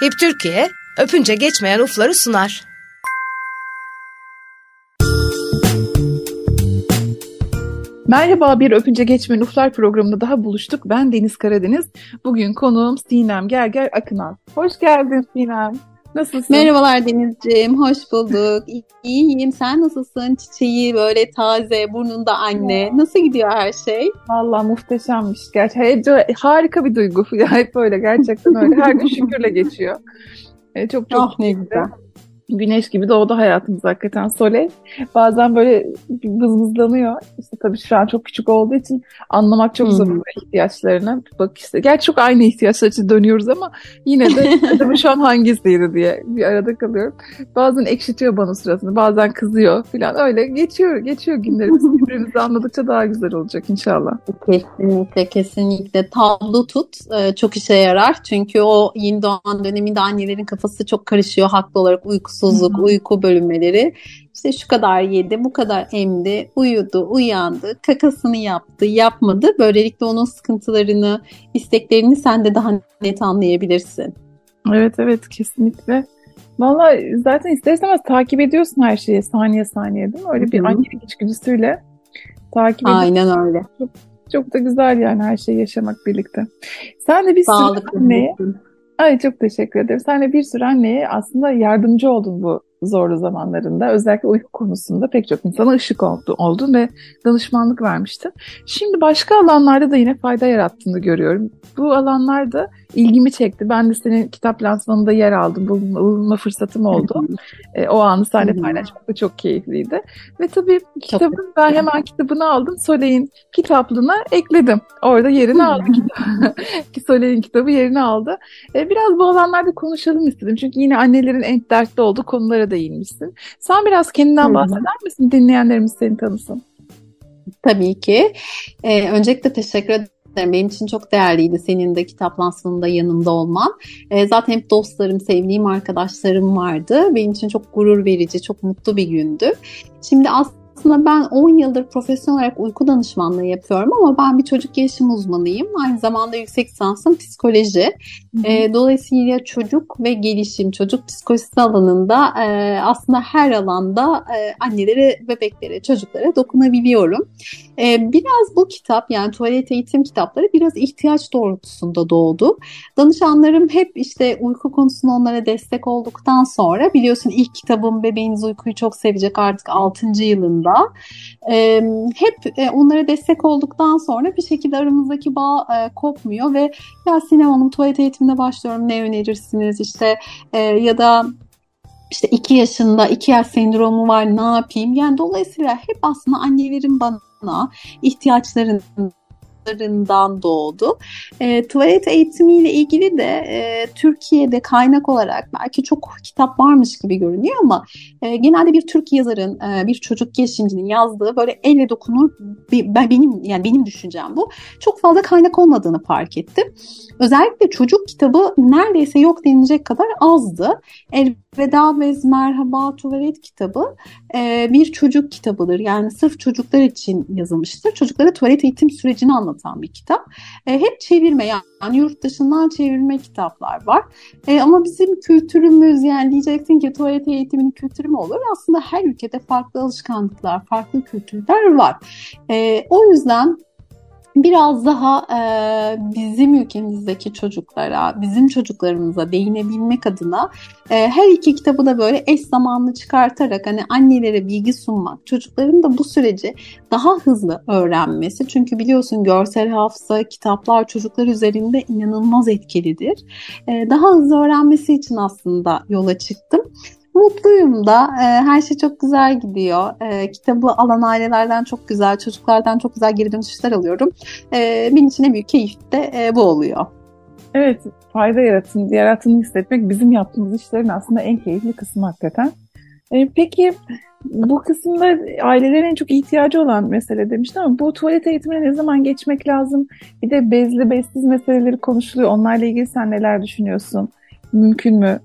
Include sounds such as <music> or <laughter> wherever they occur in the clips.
HIP Türkiye, öpünce geçmeyen ufları sunar. Merhaba bir Öpünce Geçmeyen Uflar programında daha buluştuk. Ben Deniz Karadeniz. Bugün konuğum Sinem Gerger Akınal. Hoş geldin Sinem. Nasılsın? Merhabalar Denizciğim, hoş bulduk. İyiyim, sen nasılsın? Çiçeği böyle taze, burnunda anne. Nasıl gidiyor her şey? Valla muhteşemmiş. Gerçekten harika bir duygu. <laughs> Hep böyle gerçekten öyle. Her gün şükürle geçiyor. E, çok çok oh, ne güzel güneş gibi doğdu hayatımız hakikaten Sole. Bazen böyle vızvızlanıyor. İşte tabii şu an çok küçük olduğu için anlamak çok zor hmm. ihtiyaçlarını. Bak işte gerçi çok aynı ihtiyaçlar için dönüyoruz ama yine de <laughs> acaba şu an hangisiydi diye bir arada kalıyorum. Bazen ekşitiyor bana sırasında, bazen kızıyor falan öyle geçiyor geçiyor günlerimiz. <laughs> Birbirimizi anladıkça daha güzel olacak inşallah. Kesinlikle kesinlikle tablo tut ee, çok işe yarar. Çünkü o yeni doğan döneminde annelerin kafası çok karışıyor haklı olarak uyku uykusuzluk, uyku bölünmeleri. İşte şu kadar yedi, bu kadar emdi, uyudu, uyandı, kakasını yaptı, yapmadı. Böylelikle onun sıkıntılarını, isteklerini sen de daha net anlayabilirsin. Evet evet kesinlikle. Valla zaten ister istemez takip ediyorsun her şeyi saniye saniye değil mi? Öyle bir annelik içgüdüsüyle takip ediyorsun. Aynen öyle. Çok, çok da güzel yani her şeyi yaşamak birlikte. Sen de bir sürü anneye, Ay çok teşekkür ederim. Sen bir sürü anneye aslında yardımcı oldun bu zorlu zamanlarında. Özellikle uyku konusunda pek çok insana ışık oldu, oldun ve danışmanlık vermiştin. Şimdi başka alanlarda da yine fayda yarattığını görüyorum. Bu alanlarda ilgimi çekti. Ben de senin kitap lansmanında yer aldım. Bulunma, bulunma fırsatım oldu. e, o anı seninle paylaşmak da çok keyifliydi. Ve tabii kitabın ben hemen kitabını aldım. Soleil'in kitaplığına ekledim. Orada yerini aldı ki <laughs> Soleil'in kitabı yerini aldı. E, biraz bu alanlarda konuşalım istedim. Çünkü yine annelerin en dertli olduğu konulara değinmişsin. Sen biraz kendinden bahseder misin? Dinleyenlerimiz seni tanısın. Tabii ki. Ee, öncelikle teşekkür ederim benim için çok değerliydi senin de kitap lansmanında yanımda olman. E, zaten hep dostlarım, sevdiğim arkadaşlarım vardı. Benim için çok gurur verici, çok mutlu bir gündü. Şimdi aslında aslında ben 10 yıldır profesyonel olarak uyku danışmanlığı yapıyorum ama ben bir çocuk gelişim uzmanıyım. Aynı zamanda yüksek lisansım psikoloji. E, dolayısıyla çocuk ve gelişim, çocuk psikolojisi alanında e, aslında her alanda e, annelere, bebeklere, çocuklara dokunabiliyorum. E, biraz bu kitap yani tuvalet eğitim kitapları biraz ihtiyaç doğrultusunda doğdu. Danışanlarım hep işte uyku konusunda onlara destek olduktan sonra biliyorsun ilk kitabım Bebeğiniz Uykuyu Çok Sevecek artık 6. yılında e, hep e, onlara destek olduktan sonra bir şekilde aramızdaki bağ e, kopmuyor ve ya Sinem Hanım tuvalet eğitimine başlıyorum ne önerirsiniz? İşte e, ya da işte iki yaşında iki yaş sendromu var ne yapayım? Yani dolayısıyla hep aslında annelerin bana ihtiyaçlarını kitaplarından doğdu. E, tuvalet eğitimiyle ilgili de e, Türkiye'de kaynak olarak belki çok kitap varmış gibi görünüyor ama e, genelde bir Türk yazarın, e, bir çocuk girişimcinin yazdığı böyle elle dokunur bir, benim yani benim düşüncem bu. Çok fazla kaynak olmadığını fark ettim. Özellikle çocuk kitabı neredeyse yok denilecek kadar azdı. Elveda ve Merhaba Tuvalet kitabı e, bir çocuk kitabıdır. Yani sırf çocuklar için yazılmıştır. Çocuklara tuvalet eğitim sürecini anlatan bir kitap. E, hep çevirme yani yurt dışından çevirme kitaplar var. E, ama bizim kültürümüz yani diyeceksin ki tuvalet eğitiminin kültürü mü olur? Aslında her ülkede farklı alışkanlıklar, farklı kültürler var. E, o yüzden biraz daha e, bizim ülkemizdeki çocuklara, bizim çocuklarımıza değinebilmek adına e, her iki kitabı da böyle eş zamanlı çıkartarak hani annelere bilgi sunmak, çocukların da bu süreci daha hızlı öğrenmesi. Çünkü biliyorsun görsel hafıza, kitaplar çocuklar üzerinde inanılmaz etkilidir. E, daha hızlı öğrenmesi için aslında yola çıktım. Mutluyum da. E, her şey çok güzel gidiyor. E, kitabı alan ailelerden çok güzel, çocuklardan çok güzel geri dönüşler alıyorum. E, benim için en büyük keyif de e, bu oluyor. Evet, fayda yaratın, yarattığını hissetmek bizim yaptığımız işlerin aslında en keyifli kısmı hakikaten. E, peki bu kısımda ailelerin en çok ihtiyacı olan mesele demiştim ama bu tuvalet eğitimine ne zaman geçmek lazım? Bir de bezli bezsiz meseleleri konuşuluyor. Onlarla ilgili sen neler düşünüyorsun? Mümkün mü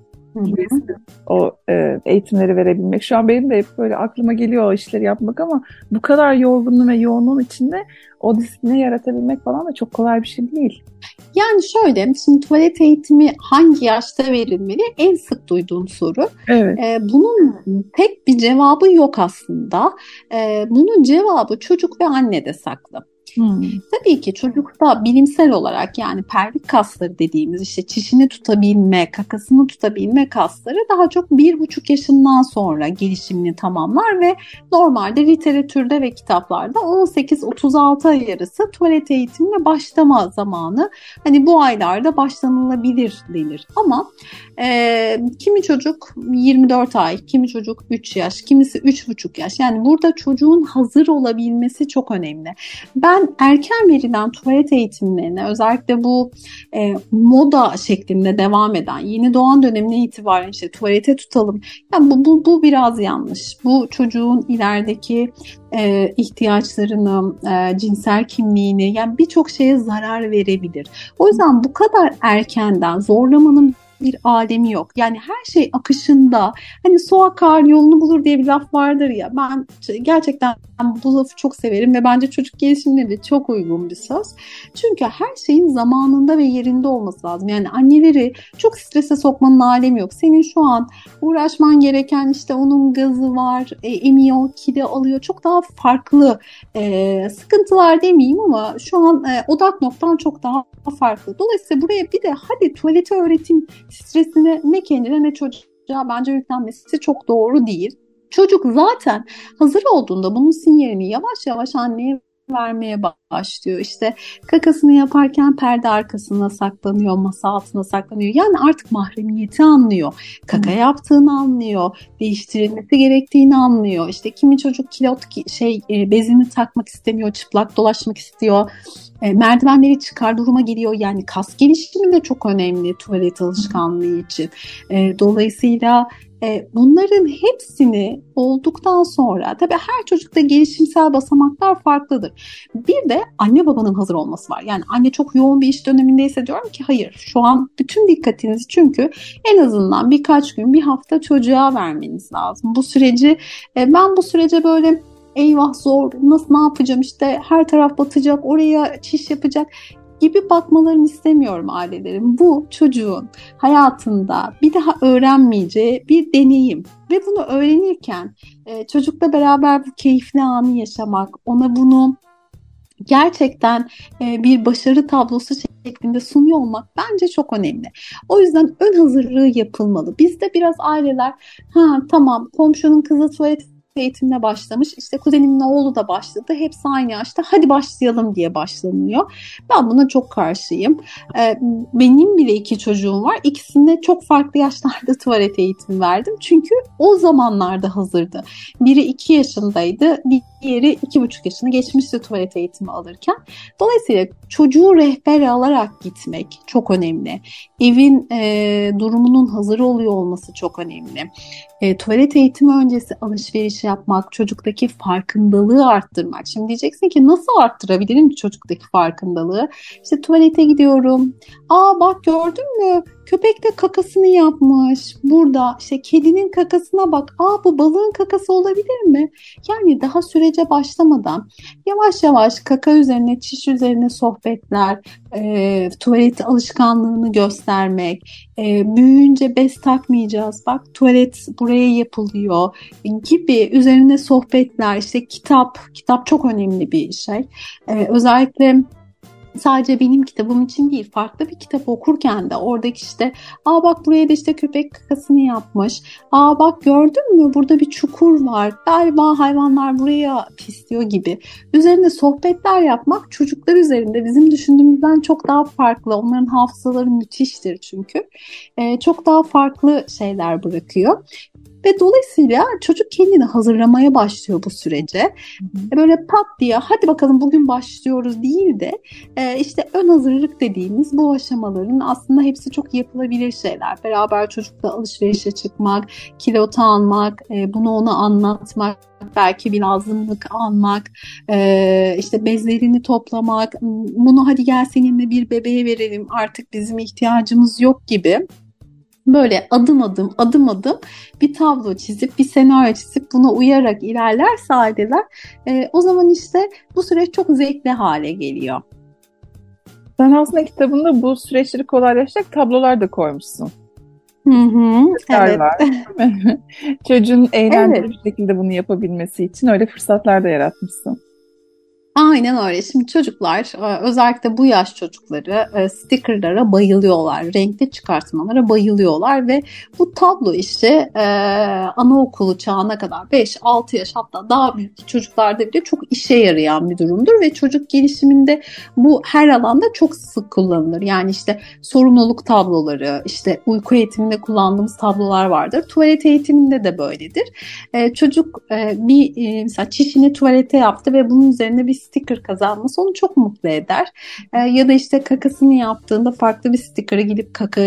o e, eğitimleri verebilmek. Şu an benim de hep böyle aklıma geliyor o işleri yapmak ama bu kadar yorgunluğun ve yoğunluğun içinde o disiplini yaratabilmek falan da çok kolay bir şey değil. Yani şöyle, şimdi tuvalet eğitimi hangi yaşta verilmeli? En sık duyduğum soru. Evet. Ee, bunun tek bir cevabı yok aslında. Ee, bunun cevabı çocuk ve annede saklı. Hmm. Tabii ki çocukta bilimsel olarak yani pelvik kasları dediğimiz işte çişini tutabilme, kakasını tutabilme kasları daha çok bir buçuk yaşından sonra gelişimini tamamlar ve normalde literatürde ve kitaplarda 18-36 ay arası tuvalet eğitimine başlama zamanı. Hani bu aylarda başlanılabilir denir. Ama e, kimi çocuk 24 ay, kimi çocuk 3 yaş, kimisi 3,5 yaş. Yani burada çocuğun hazır olabilmesi çok önemli. Ben erken verilen tuvalet eğitimlerine özellikle bu e, moda şeklinde devam eden yeni doğan dönemine itibaren işte tuvalete tutalım. Yani bu, bu, bu biraz yanlış. Bu çocuğun ilerideki e, ihtiyaçlarını, e, cinsel kimliğini yani birçok şeye zarar verebilir. O yüzden bu kadar erkenden zorlamanın bir alemi yok. Yani her şey akışında. Hani su akar yolunu bulur diye bir laf vardır ya. Ben gerçekten bu lafı çok severim ve bence çocuk gelişimine de çok uygun bir söz. Çünkü her şeyin zamanında ve yerinde olması lazım. Yani anneleri çok strese sokmanın alemi yok. Senin şu an uğraşman gereken işte onun gazı var, e, emiyor, kilo alıyor. Çok daha farklı e, sıkıntılar demeyeyim ama şu an e, odak noktan çok daha farklı. Dolayısıyla buraya bir de hadi tuvaleti öğretim stresini ne kendine ne çocuğa bence yüklenmesi çok doğru değil. Çocuk zaten hazır olduğunda bunun sinyalini yavaş yavaş anneye vermeye başlıyor. İşte kakasını yaparken perde arkasına saklanıyor, masa altına saklanıyor. Yani artık mahremiyeti anlıyor. Kaka yaptığını anlıyor. Değiştirilmesi gerektiğini anlıyor. İşte kimi çocuk kilot şey e, bezini takmak istemiyor, çıplak dolaşmak istiyor. E, merdivenleri çıkar duruma geliyor. Yani kas gelişimi de çok önemli tuvalet alışkanlığı için. E, dolayısıyla bunların hepsini olduktan sonra tabii her çocukta gelişimsel basamaklar farklıdır. Bir de anne babanın hazır olması var. Yani anne çok yoğun bir iş dönemindeyse diyorum ki hayır şu an bütün dikkatinizi çünkü en azından birkaç gün bir hafta çocuğa vermeniz lazım. Bu süreci e, ben bu sürece böyle eyvah zor nasıl ne yapacağım işte her taraf batacak oraya çiş yapacak gibi bakmalarını istemiyorum ailelerin. Bu çocuğun hayatında bir daha öğrenmeyeceği bir deneyim ve bunu öğrenirken e, çocukla beraber bu keyifli anı yaşamak, ona bunu gerçekten e, bir başarı tablosu şeklinde sunuyor olmak bence çok önemli. O yüzden ön hazırlığı yapılmalı. Bizde biraz aileler ha tamam komşunun kızı tuvalet eğitimine başlamış. İşte kuzenimin oğlu da başladı. Hepsi aynı yaşta. Hadi başlayalım diye başlanıyor. Ben buna çok karşıyım. Ee, benim bile iki çocuğum var. İkisinde çok farklı yaşlarda <laughs> tuvalet eğitimi verdim. Çünkü o zamanlarda hazırdı. Biri iki yaşındaydı. Diğeri iki buçuk yaşını geçmişti tuvalet eğitimi alırken. Dolayısıyla çocuğu rehber alarak gitmek çok önemli. Evin e, durumunun hazır oluyor olması çok önemli. E, tuvalet eğitimi öncesi alışveriş yapmak, çocuktaki farkındalığı arttırmak. Şimdi diyeceksin ki nasıl arttırabilirim çocuktaki farkındalığı? İşte tuvalete gidiyorum. Aa bak gördün mü? Köpek de kakasını yapmış. Burada işte kedinin kakasına bak. Aa bu balığın kakası olabilir mi? Yani daha sürece başlamadan yavaş yavaş kaka üzerine, çiş üzerine sohbetler, e, tuvalet alışkanlığını göstermek, e, büyüyünce bez takmayacağız. Bak tuvalet buraya yapılıyor gibi üzerine sohbetler, işte kitap, kitap çok önemli bir şey. E, özellikle sadece benim kitabım için değil farklı bir kitap okurken de oradaki işte aa bak buraya da işte köpek kakasını yapmış. Aa bak gördün mü burada bir çukur var. Galiba hayvanlar buraya pisliyor gibi. Üzerinde sohbetler yapmak çocuklar üzerinde bizim düşündüğümüzden çok daha farklı. Onların hafızaları müthiştir çünkü. Ee, çok daha farklı şeyler bırakıyor. Ve dolayısıyla çocuk kendini hazırlamaya başlıyor bu sürece. Hı Böyle pat diye hadi bakalım bugün başlıyoruz değil de e, işte ön hazırlık dediğimiz bu aşamaların aslında hepsi çok yapılabilir şeyler. Beraber çocukla alışverişe çıkmak, kilota almak, e, bunu ona anlatmak, belki bir lazımlık almak, e, işte bezlerini toplamak, bunu hadi gel seninle bir bebeğe verelim artık bizim ihtiyacımız yok gibi böyle adım adım adım adım bir tablo çizip bir senaryo çizip buna uyarak ilerlerse aileler e, o zaman işte bu süreç çok zevkli hale geliyor. Sen aslında kitabında bu süreçleri kolaylaştıracak tablolar da koymuşsun. Hı hı, evet. var, <laughs> Çocuğun eğlenceli evet. bir şekilde bunu yapabilmesi için öyle fırsatlar da yaratmışsın. Aynen öyle. Şimdi çocuklar e, özellikle bu yaş çocukları e, stickerlara bayılıyorlar. Renkli çıkartmalara bayılıyorlar ve bu tablo işte e, anaokulu çağına kadar 5-6 yaş hatta daha büyük çocuklarda bile çok işe yarayan bir durumdur ve çocuk gelişiminde bu her alanda çok sık kullanılır. Yani işte sorumluluk tabloları, işte uyku eğitiminde kullandığımız tablolar vardır. Tuvalet eğitiminde de böyledir. Çocuk bir mesela çişini tuvalete yaptı ve bunun üzerine bir sticker kazanması onu çok mutlu eder. E, ya da işte kakasını yaptığında farklı bir sticker'ı gidip kaka,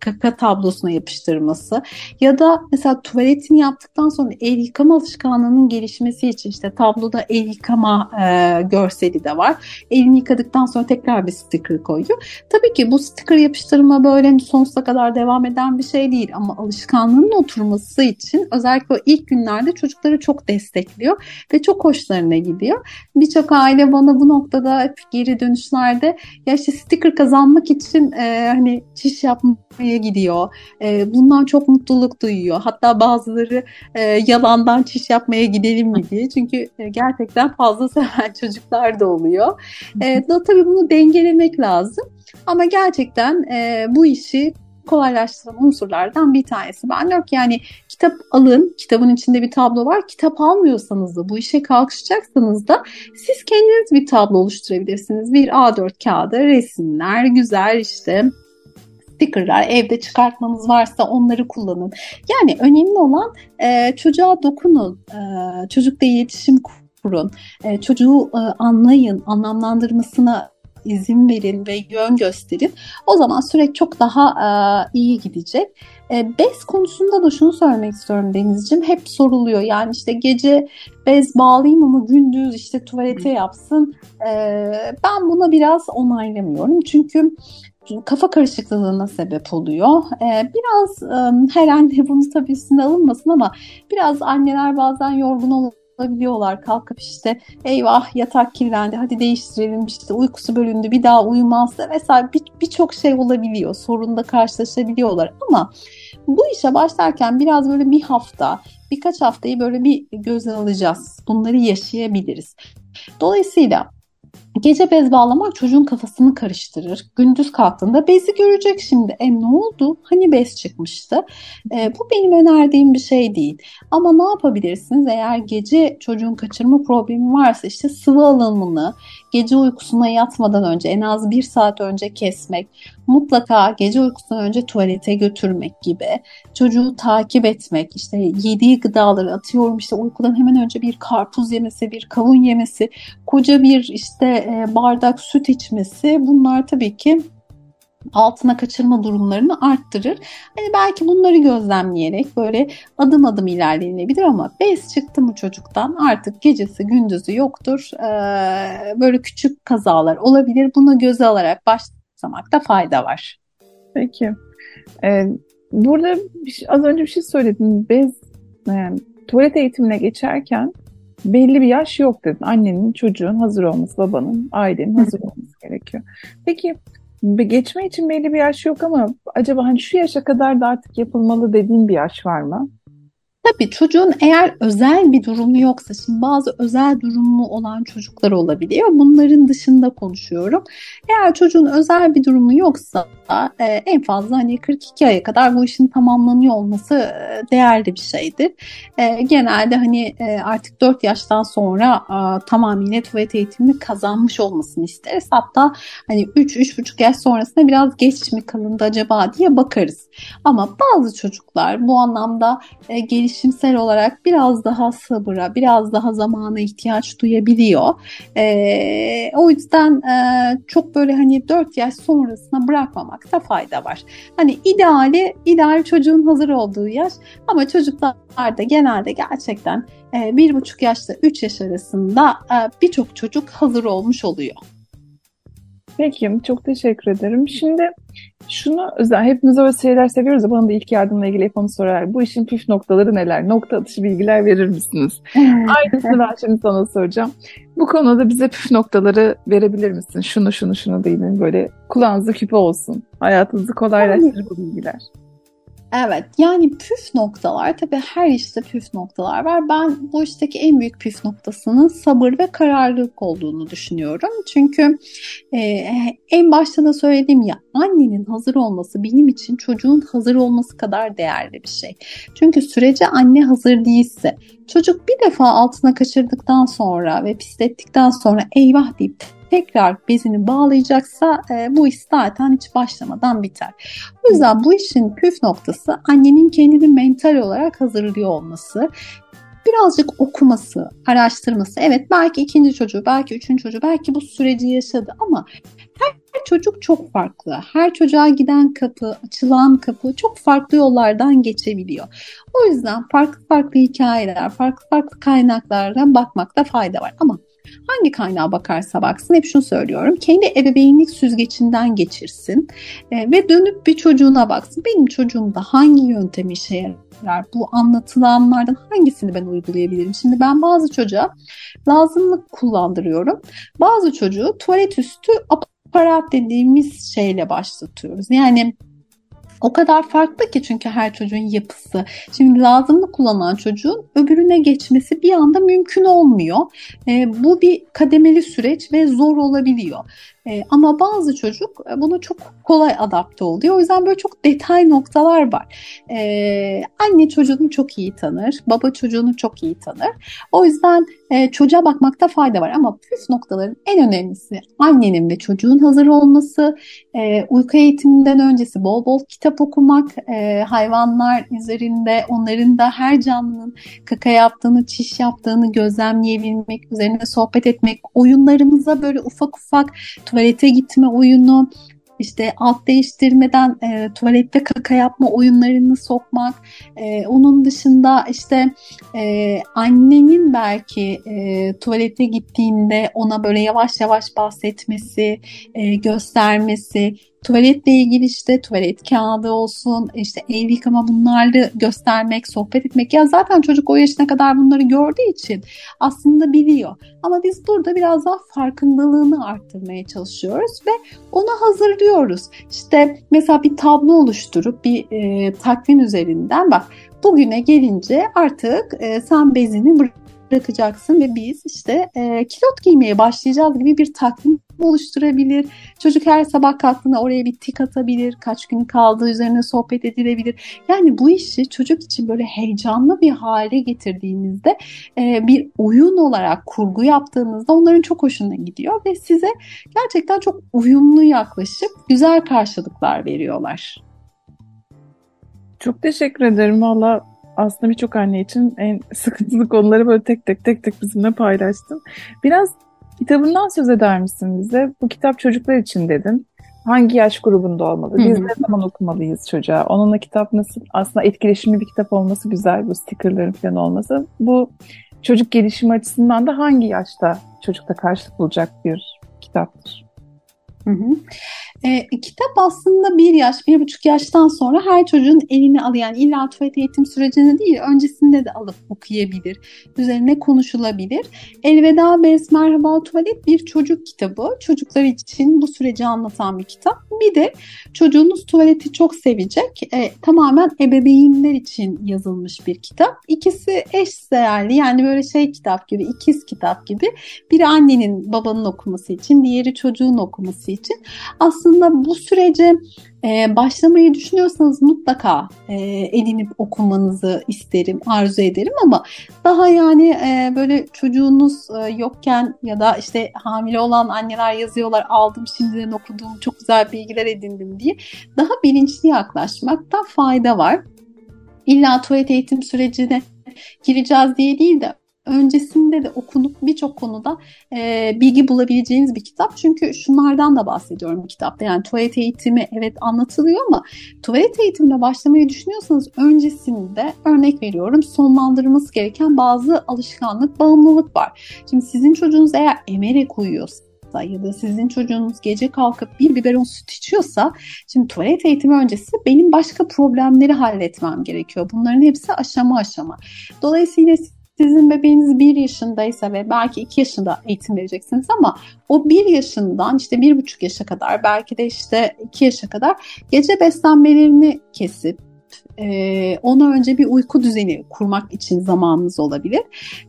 kaka tablosuna yapıştırması. Ya da mesela tuvaletini yaptıktan sonra el yıkama alışkanlığının gelişmesi için işte tabloda el yıkama e, görseli de var. Elini yıkadıktan sonra tekrar bir sticker koyuyor. Tabii ki bu sticker yapıştırma böyle sonsuza kadar devam eden bir şey değil ama alışkanlığın oturması için özellikle o ilk günlerde çocukları çok destekliyor ve çok hoşlarına gidiyor. Birçok aile bana bu noktada hep geri dönüşlerde ya işte sticker kazanmak için e, hani çiş yapmaya gidiyor. E, bundan çok mutluluk duyuyor. Hatta bazıları e, yalandan çiş yapmaya gidelim mi diye. Çünkü e, gerçekten fazla seven <laughs> çocuklar da oluyor. E, da tabii bunu dengelemek lazım. Ama gerçekten e, bu işi kolaylaştıran unsurlardan bir tanesi. Ben diyorum ki yani kitap alın, kitabın içinde bir tablo var. Kitap almıyorsanız da bu işe kalkışacaksanız da siz kendiniz bir tablo oluşturabilirsiniz. Bir A4 kağıdı, resimler, güzel işte stickerlar evde çıkartmanız varsa onları kullanın. Yani önemli olan e, çocuğa dokunun, e, çocukla iletişim kurun, e, çocuğu e, anlayın, anlamlandırmasına izin verin ve yön gösterin. O zaman süreç çok daha e, iyi gidecek. E, bez konusunda da şunu söylemek istiyorum Denizciğim. Hep soruluyor. Yani işte gece bez bağlayayım ama gündüz işte tuvalete yapsın. E, ben buna biraz onaylamıyorum. Çünkü kafa karışıklığına sebep oluyor. Ee, biraz e, her anne <laughs> bunu tabii üstüne alınmasın ama biraz anneler bazen yorgun olabiliyorlar. Kalkıp işte eyvah yatak kirlendi hadi değiştirelim işte uykusu bölündü bir daha uyumazsa vesaire birçok bir şey olabiliyor. Sorunla karşılaşabiliyorlar ama bu işe başlarken biraz böyle bir hafta birkaç haftayı böyle bir göze alacağız. Bunları yaşayabiliriz. Dolayısıyla Gece bez bağlamak çocuğun kafasını karıştırır. Gündüz kalktığında bezi görecek şimdi. E ne oldu? Hani bez çıkmıştı? E, bu benim önerdiğim bir şey değil. Ama ne yapabilirsiniz? Eğer gece çocuğun kaçırma problemi varsa işte sıvı alımını gece uykusuna yatmadan önce en az bir saat önce kesmek, mutlaka gece uykusundan önce tuvalete götürmek gibi, çocuğu takip etmek, işte yediği gıdaları atıyorum işte uykudan hemen önce bir karpuz yemesi, bir kavun yemesi, koca bir işte bardak süt içmesi bunlar tabii ki altına kaçırma durumlarını arttırır. Hani belki bunları gözlemleyerek böyle adım adım ilerlenebilir ama bez çıktı mı çocuktan artık gecesi gündüzü yoktur. Ee, böyle küçük kazalar olabilir. Bunu göze alarak başlamakta fayda var. Peki. Ee, burada şey, az önce bir şey söyledin. Bez yani, tuvalet eğitimine geçerken belli bir yaş yok dedin. Annenin, çocuğun hazır olması, babanın, ailenin hazır olması gerekiyor. Peki geçme için belli bir yaş yok ama acaba hani şu yaşa kadar da artık yapılmalı dediğin bir yaş var mı? Tabii çocuğun eğer özel bir durumu yoksa, şimdi bazı özel durumu olan çocuklar olabiliyor. Bunların dışında konuşuyorum. Eğer çocuğun özel bir durumu yoksa e, en fazla hani 42 aya kadar bu işin tamamlanıyor olması e, değerli bir şeydir. E, genelde hani e, artık 4 yaştan sonra e, tamamıyla tuvalet eğitimini kazanmış olmasını isteriz. Hatta hani 3-3,5 yaş sonrasında biraz geç mi kalındı acaba diye bakarız. Ama bazı çocuklar bu anlamda e, gelişimsel olarak biraz daha sabıra, biraz daha zamana ihtiyaç duyabiliyor. E, o yüzden e, çok böyle hani 4 yaş sonrasına bırakmamakta fayda var. Hani ideali, ideal çocuğun hazır olduğu yaş ama çocuklarda genelde gerçekten e, bir buçuk yaşla 3 yaş arasında e, birçok çocuk hazır olmuş oluyor. Peki, çok teşekkür ederim. Şimdi şunu hepimiz öyle şeyler seviyoruz ya, bana da ilk yardımla ilgili hep onu sorar. Bu işin püf noktaları neler? Nokta atışı bilgiler verir misiniz? <laughs> Aynısını ben şimdi sana soracağım. Bu konuda bize püf noktaları verebilir misin? Şunu şunu şunu değil böyle kulağınızda küpe olsun. Hayatınızı kolaylaştırır bu bilgiler. Evet yani püf noktalar tabii her işte püf noktalar var. Ben bu işteki en büyük püf noktasının sabır ve kararlılık olduğunu düşünüyorum. Çünkü e, en başta da söyledim ya annenin hazır olması benim için çocuğun hazır olması kadar değerli bir şey. Çünkü sürece anne hazır değilse çocuk bir defa altına kaçırdıktan sonra ve pislettikten sonra eyvah deyip tekrar bezini bağlayacaksa e, bu iş zaten hiç başlamadan biter. O yüzden bu işin püf noktası annenin kendini mental olarak hazırlıyor olması birazcık okuması, araştırması. Evet belki ikinci çocuğu, belki üçüncü çocuğu, belki bu süreci yaşadı ama her çocuk çok farklı. Her çocuğa giden kapı, açılan kapı çok farklı yollardan geçebiliyor. O yüzden farklı farklı hikayeler, farklı farklı kaynaklardan bakmakta fayda var. Ama hangi kaynağa bakarsa baksın hep şunu söylüyorum. Kendi ebeveynlik süzgecinden geçirsin e, ve dönüp bir çocuğuna baksın. Benim çocuğumda hangi yöntemi işe yarar? Bu anlatılanlardan hangisini ben uygulayabilirim? Şimdi ben bazı çocuğa lazımlık kullandırıyorum. Bazı çocuğu tuvalet üstü aparat dediğimiz şeyle başlatıyoruz. Yani o kadar farklı ki çünkü her çocuğun yapısı. Şimdi lazımlı kullanan çocuğun öbürüne geçmesi bir anda mümkün olmuyor. E, bu bir kademeli süreç ve zor olabiliyor. E, ama bazı çocuk e, bunu çok kolay adapte oluyor. O yüzden böyle çok detay noktalar var. E, anne çocuğunu çok iyi tanır, baba çocuğunu çok iyi tanır. O yüzden e, çocuğa bakmakta fayda var. Ama püf noktaların en önemlisi annenin ve çocuğun hazır olması, e, uyku eğitiminden öncesi bol bol kitap okumak, e, hayvanlar üzerinde onların da her canlının kaka yaptığını, çiş yaptığını gözlemleyebilmek, üzerine sohbet etmek, oyunlarımıza böyle ufak ufak tuvalete gitme oyunu, işte alt değiştirmeden e, tuvalette kaka yapma oyunlarını sokmak. E, onun dışında işte e, annenin belki e, tuvalete gittiğinde ona böyle yavaş yavaş bahsetmesi, e, göstermesi, tuvaletle ilgili işte tuvalet kağıdı olsun, işte el yıkama bunları göstermek, sohbet etmek. Ya zaten çocuk o yaşına kadar bunları gördüğü için aslında biliyor. Ama biz burada biraz daha farkındalığını arttırmaya çalışıyoruz ve ona hazırlıyoruz. İşte mesela bir tablo oluşturup bir e, takvim üzerinden bak bugüne gelince artık e, sen bezini bırakacaksın ve biz işte e, kilot giymeye başlayacağız gibi bir takvim oluşturabilir. Çocuk her sabah kalktığında oraya bir tik atabilir. Kaç gün kaldığı üzerine sohbet edilebilir. Yani bu işi çocuk için böyle heyecanlı bir hale getirdiğinizde e, bir oyun olarak kurgu yaptığınızda onların çok hoşuna gidiyor ve size gerçekten çok uyumlu yaklaşıp güzel karşılıklar veriyorlar. Çok teşekkür ederim. Valla aslında birçok anne için en <laughs> sıkıntılı konuları böyle tek tek tek tek bizimle paylaştın. Biraz kitabından söz eder misin bize? Bu kitap çocuklar için dedin. Hangi yaş grubunda olmalı? Biz ne zaman okumalıyız çocuğa? Onunla kitap nasıl? Aslında etkileşimli bir kitap olması güzel. Bu stickerların falan olması. Bu çocuk gelişimi açısından da hangi yaşta çocukta karşılık bulacak bir kitaptır? Hı hı. E, kitap aslında bir yaş, bir buçuk yaştan sonra her çocuğun eline alıyor. Yani illa tuvalet eğitim sürecinde değil, öncesinde de alıp okuyabilir. Üzerine konuşulabilir. Elveda Bez Merhaba Tuvalet bir çocuk kitabı. Çocuklar için bu süreci anlatan bir kitap. Bir de çocuğunuz tuvaleti çok sevecek. E, tamamen ebeveynler için yazılmış bir kitap. İkisi eş değerli yani böyle şey kitap gibi, ikiz kitap gibi. Biri annenin babanın okuması için, diğeri çocuğun okuması için. Aslında aslında bu sürece e, başlamayı düşünüyorsanız mutlaka e, edinip okumanızı isterim, arzu ederim ama daha yani e, böyle çocuğunuz e, yokken ya da işte hamile olan anneler yazıyorlar aldım şimdiden okudum çok güzel bilgiler edindim diye daha bilinçli yaklaşmakta fayda var. İlla tuvalet eğitim sürecine gireceğiz diye değil de öncesinde de okunup birçok konuda e, bilgi bulabileceğiniz bir kitap. Çünkü şunlardan da bahsediyorum kitapta. Yani tuvalet eğitimi evet anlatılıyor ama tuvalet eğitimine başlamayı düşünüyorsanız öncesinde örnek veriyorum sonlandırılması gereken bazı alışkanlık, bağımlılık var. Şimdi sizin çocuğunuz eğer emerek uyuyorsa varsa ya da sizin çocuğunuz gece kalkıp bir biberon süt içiyorsa şimdi tuvalet eğitimi öncesi benim başka problemleri halletmem gerekiyor. Bunların hepsi aşama aşama. Dolayısıyla sizin bebeğiniz bir yaşındaysa ve belki iki yaşında eğitim vereceksiniz ama o bir yaşından işte bir buçuk yaşa kadar belki de işte iki yaşa kadar gece beslenmelerini kesip e, ona önce bir uyku düzeni kurmak için zamanınız olabilir.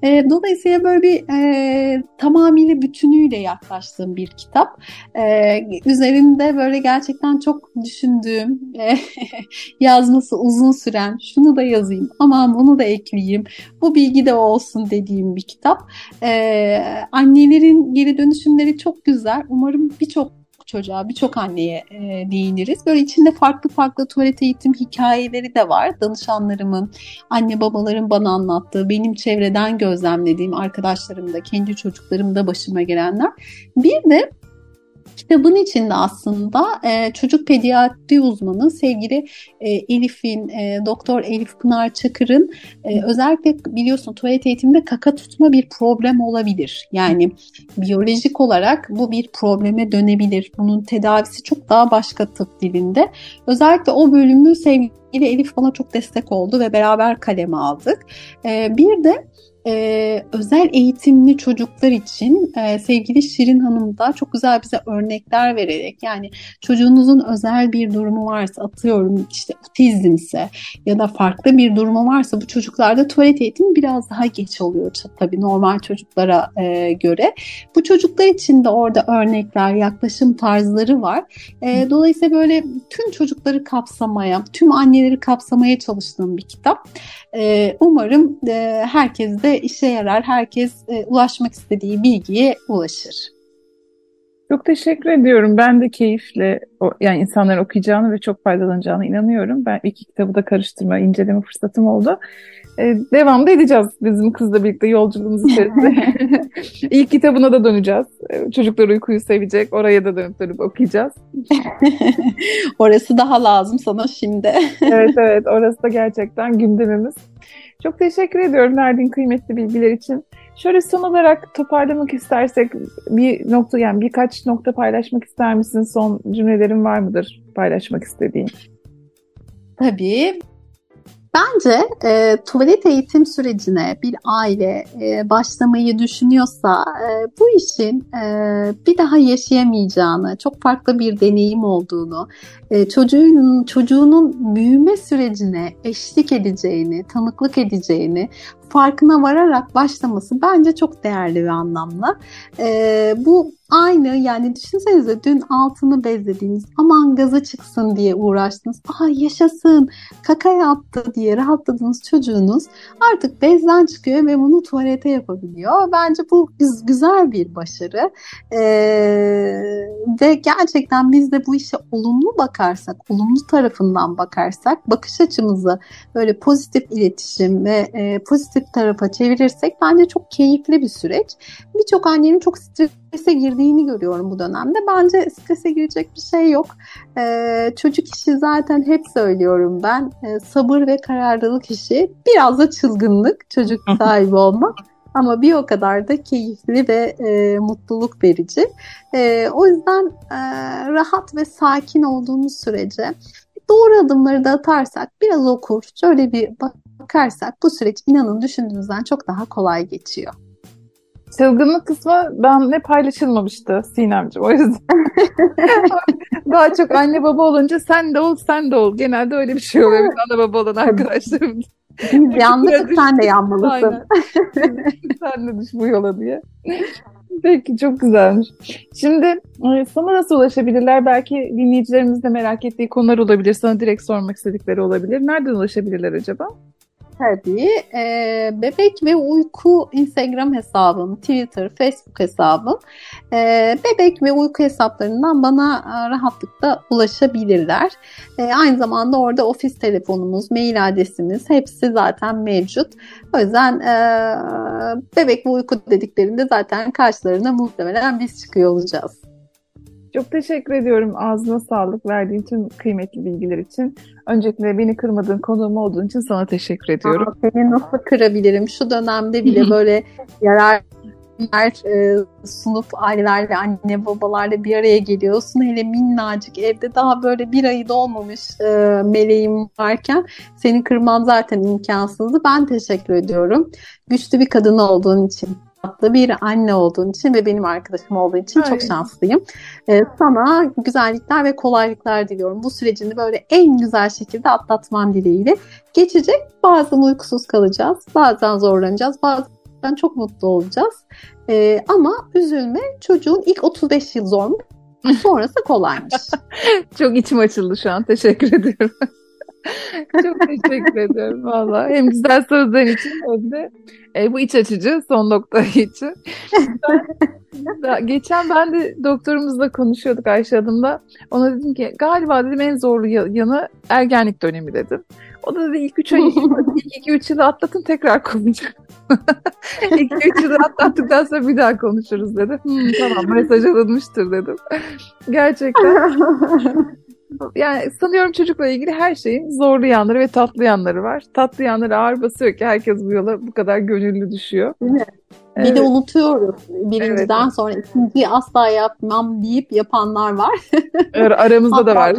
E, dolayısıyla böyle bir e, tamamıyla bütünüyle yaklaştığım bir kitap. E, üzerinde böyle gerçekten çok düşündüğüm, e, <laughs> yazması uzun süren, şunu da yazayım, aman bunu da ekleyeyim, bu bilgi de olsun dediğim bir kitap. E, annelerin geri dönüşümleri çok güzel. Umarım birçok çocuğa, birçok anneye e, değiniriz. Böyle içinde farklı farklı tuvalet eğitim hikayeleri de var. Danışanlarımın, anne babaların bana anlattığı, benim çevreden gözlemlediğim arkadaşlarım da, kendi çocuklarım da başıma gelenler. Bir de Kitabın içinde aslında e, çocuk pediatri uzmanı sevgili e, Elif'in, e, Doktor Elif Pınar Çakır'ın e, özellikle biliyorsun tuvalet eğitiminde kaka tutma bir problem olabilir. Yani biyolojik olarak bu bir probleme dönebilir. Bunun tedavisi çok daha başka tıp dilinde. Özellikle o bölümü sevgili Elif bana çok destek oldu ve beraber kaleme aldık. E, bir de e, özel eğitimli çocuklar için e, sevgili Şirin Hanım da çok güzel bize örnekler vererek yani çocuğunuzun özel bir durumu varsa atıyorum işte otizmse ya da farklı bir durumu varsa bu çocuklarda tuvalet eğitimi biraz daha geç oluyor tabii normal çocuklara e, göre. Bu çocuklar için de orada örnekler, yaklaşım tarzları var. E, dolayısıyla böyle tüm çocukları kapsamaya, tüm anneleri kapsamaya çalıştığım bir kitap. E, umarım e, herkes de işe yarar. Herkes e, ulaşmak istediği bilgiye ulaşır. Çok teşekkür ediyorum. Ben de keyifle yani insanların okuyacağını ve çok faydalanacağına inanıyorum. Ben iki kitabı da karıştırma, inceleme fırsatım oldu. Ee, devam da edeceğiz bizim kızla birlikte yolculuğumuz içerisinde. <laughs> İlk kitabına da döneceğiz. Ee, çocuklar uykuyu sevecek. Oraya da dönüp dönüp okuyacağız. <laughs> orası daha lazım sana şimdi. <laughs> evet evet orası da gerçekten gündemimiz. Çok teşekkür ediyorum verdiğin kıymetli bilgiler için. Şöyle son olarak toparlamak istersek bir nokta yani birkaç nokta paylaşmak ister misin? Son cümlelerin var mıdır paylaşmak istediğin? Tabii. Bence e, tuvalet eğitim sürecine bir aile e, başlamayı düşünüyorsa e, bu işin e, bir daha yaşayamayacağını, çok farklı bir deneyim olduğunu, e, çocuğun çocuğunun büyüme sürecine eşlik edeceğini, tanıklık edeceğini farkına vararak başlaması bence çok değerli ve anlamlı. E, bu aynı yani düşünsenize dün altını bezlediğiniz aman gaza çıksın diye uğraştınız. Aha yaşasın kaka yaptı diye rahatladığınız çocuğunuz artık bezden çıkıyor ve bunu tuvalete yapabiliyor. Bence bu güzel bir başarı. E, ve gerçekten biz de bu işe olumlu bakarsak, olumlu tarafından bakarsak bakış açımızı böyle pozitif iletişim ve e, pozitif tarafa çevirirsek bence çok keyifli bir süreç. Birçok annenin çok strese girdiğini görüyorum bu dönemde. Bence strese girecek bir şey yok. Ee, çocuk işi zaten hep söylüyorum ben. Ee, sabır ve kararlılık işi. Biraz da çılgınlık çocuk <laughs> sahibi olmak. Ama bir o kadar da keyifli ve e, mutluluk verici. E, o yüzden e, rahat ve sakin olduğumuz sürece doğru adımları da atarsak, biraz okur, şöyle bir bakarsak bu süreç inanın düşündüğünüzden çok daha kolay geçiyor. Çılgınlık kısmı benle paylaşılmamıştı Sinemciğim o yüzden. <laughs> Daha çok anne baba olunca sen de ol sen de ol. Genelde öyle bir şey oluyor. Anne baba olan arkadaşlarım. Biz yanlışız sen de yanmalısın. <laughs> sen de düş bu yola diye. Peki çok güzelmiş. Şimdi e, sana nasıl ulaşabilirler? Belki dinleyicilerimiz de merak ettiği konular olabilir. Sana direkt sormak istedikleri olabilir. Nereden ulaşabilirler acaba? Tabii. E, Bebek ve Uyku Instagram hesabım, Twitter, Facebook hesabım. E, Bebek ve Uyku hesaplarından bana e, rahatlıkla ulaşabilirler. E, aynı zamanda orada ofis telefonumuz, mail adresimiz hepsi zaten mevcut. O yüzden e, Bebek ve Uyku dediklerinde zaten karşılarına muhtemelen biz çıkıyor olacağız. Çok teşekkür ediyorum. Ağzına sağlık verdiğin tüm kıymetli bilgiler için. Öncelikle beni kırmadığın konuğum olduğun için sana teşekkür ediyorum. Aa, seni nasıl kırabilirim? Şu dönemde bile <laughs> böyle yarar günler e, sunup ailelerle, anne babalarla bir araya geliyorsun. Hele minnacık evde daha böyle bir ayı dolmamış e, meleğim varken seni kırmam zaten imkansızdı. Ben teşekkür ediyorum. Güçlü bir kadın olduğun için tatlı bir anne olduğun için ve benim arkadaşım olduğu için Aynen. çok şanslıyım. Ee, sana güzellikler ve kolaylıklar diliyorum. Bu sürecini böyle en güzel şekilde atlatman dileğiyle. Geçecek. Bazen uykusuz kalacağız. Bazen zorlanacağız. Bazen çok mutlu olacağız. Ee, ama üzülme. Çocuğun ilk 35 yıl zor mu? <laughs> Sonrası kolaymış. çok içim açıldı şu an. Teşekkür ediyorum. <laughs> Çok teşekkür ederim valla. Hem güzel sözler için hem de e, bu iç açıcı son nokta <laughs> için. Ben, <laughs> geçen ben de doktorumuzla konuşuyorduk Ayşe Hanım'la. Ona dedim ki galiba dedim en zorlu yanı ergenlik dönemi dedim. O da dedi ilk üç ay, ilk iki üç yılı atlatın tekrar konuşacağım. İlk üç yılı atlattıktan sonra bir daha konuşuruz dedi. Hmm, tamam mesaj alınmıştır dedim. Gerçekten yani sanıyorum çocukla ilgili her şeyin zorlu yanları ve tatlı yanları var. Tatlı yanları ağır basıyor ki herkes bu yola bu kadar gönüllü düşüyor. Değil mi? Evet. Bir de unutuyoruz. Birinciden evet. sonra ikinciyi asla yapmam deyip yapanlar var. <laughs> Aramızda da var.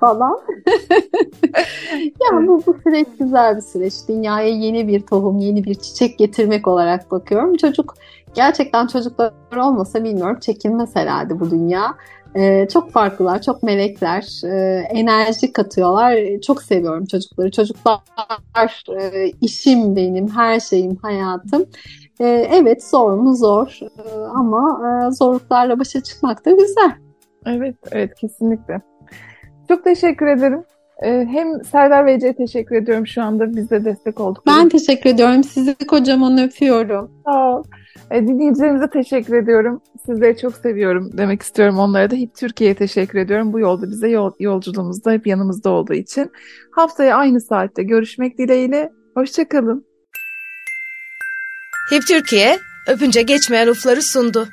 falan. <laughs> ya bu, bu süreç güzel bir süreç. Dünyaya yeni bir tohum, yeni bir çiçek getirmek olarak bakıyorum. Çocuk gerçekten çocuklar olmasa bilmiyorum çekilmez herhalde bu dünya. Ee, çok farklılar, çok melekler, e, enerji katıyorlar. Çok seviyorum çocukları. Çocuklar e, işim benim, her şeyim, hayatım. E, evet zor mu zor e, ama e, zorluklarla başa çıkmak da güzel. Evet, evet kesinlikle. Çok teşekkür ederim. E, hem Serdar Ece'ye teşekkür ediyorum şu anda bize destek olduk. Ben teşekkür ediyorum. Sizi kocaman öpüyorum. Sağ ol. E, dinleyicilerimize teşekkür ediyorum. Sizleri çok seviyorum demek istiyorum onlara da. Hep Türkiye'ye teşekkür ediyorum. Bu yolda bize yol, yolculuğumuzda hep yanımızda olduğu için. Haftaya aynı saatte görüşmek dileğiyle. Hoşçakalın. Hip Türkiye öpünce geçmeyen ufları sundu.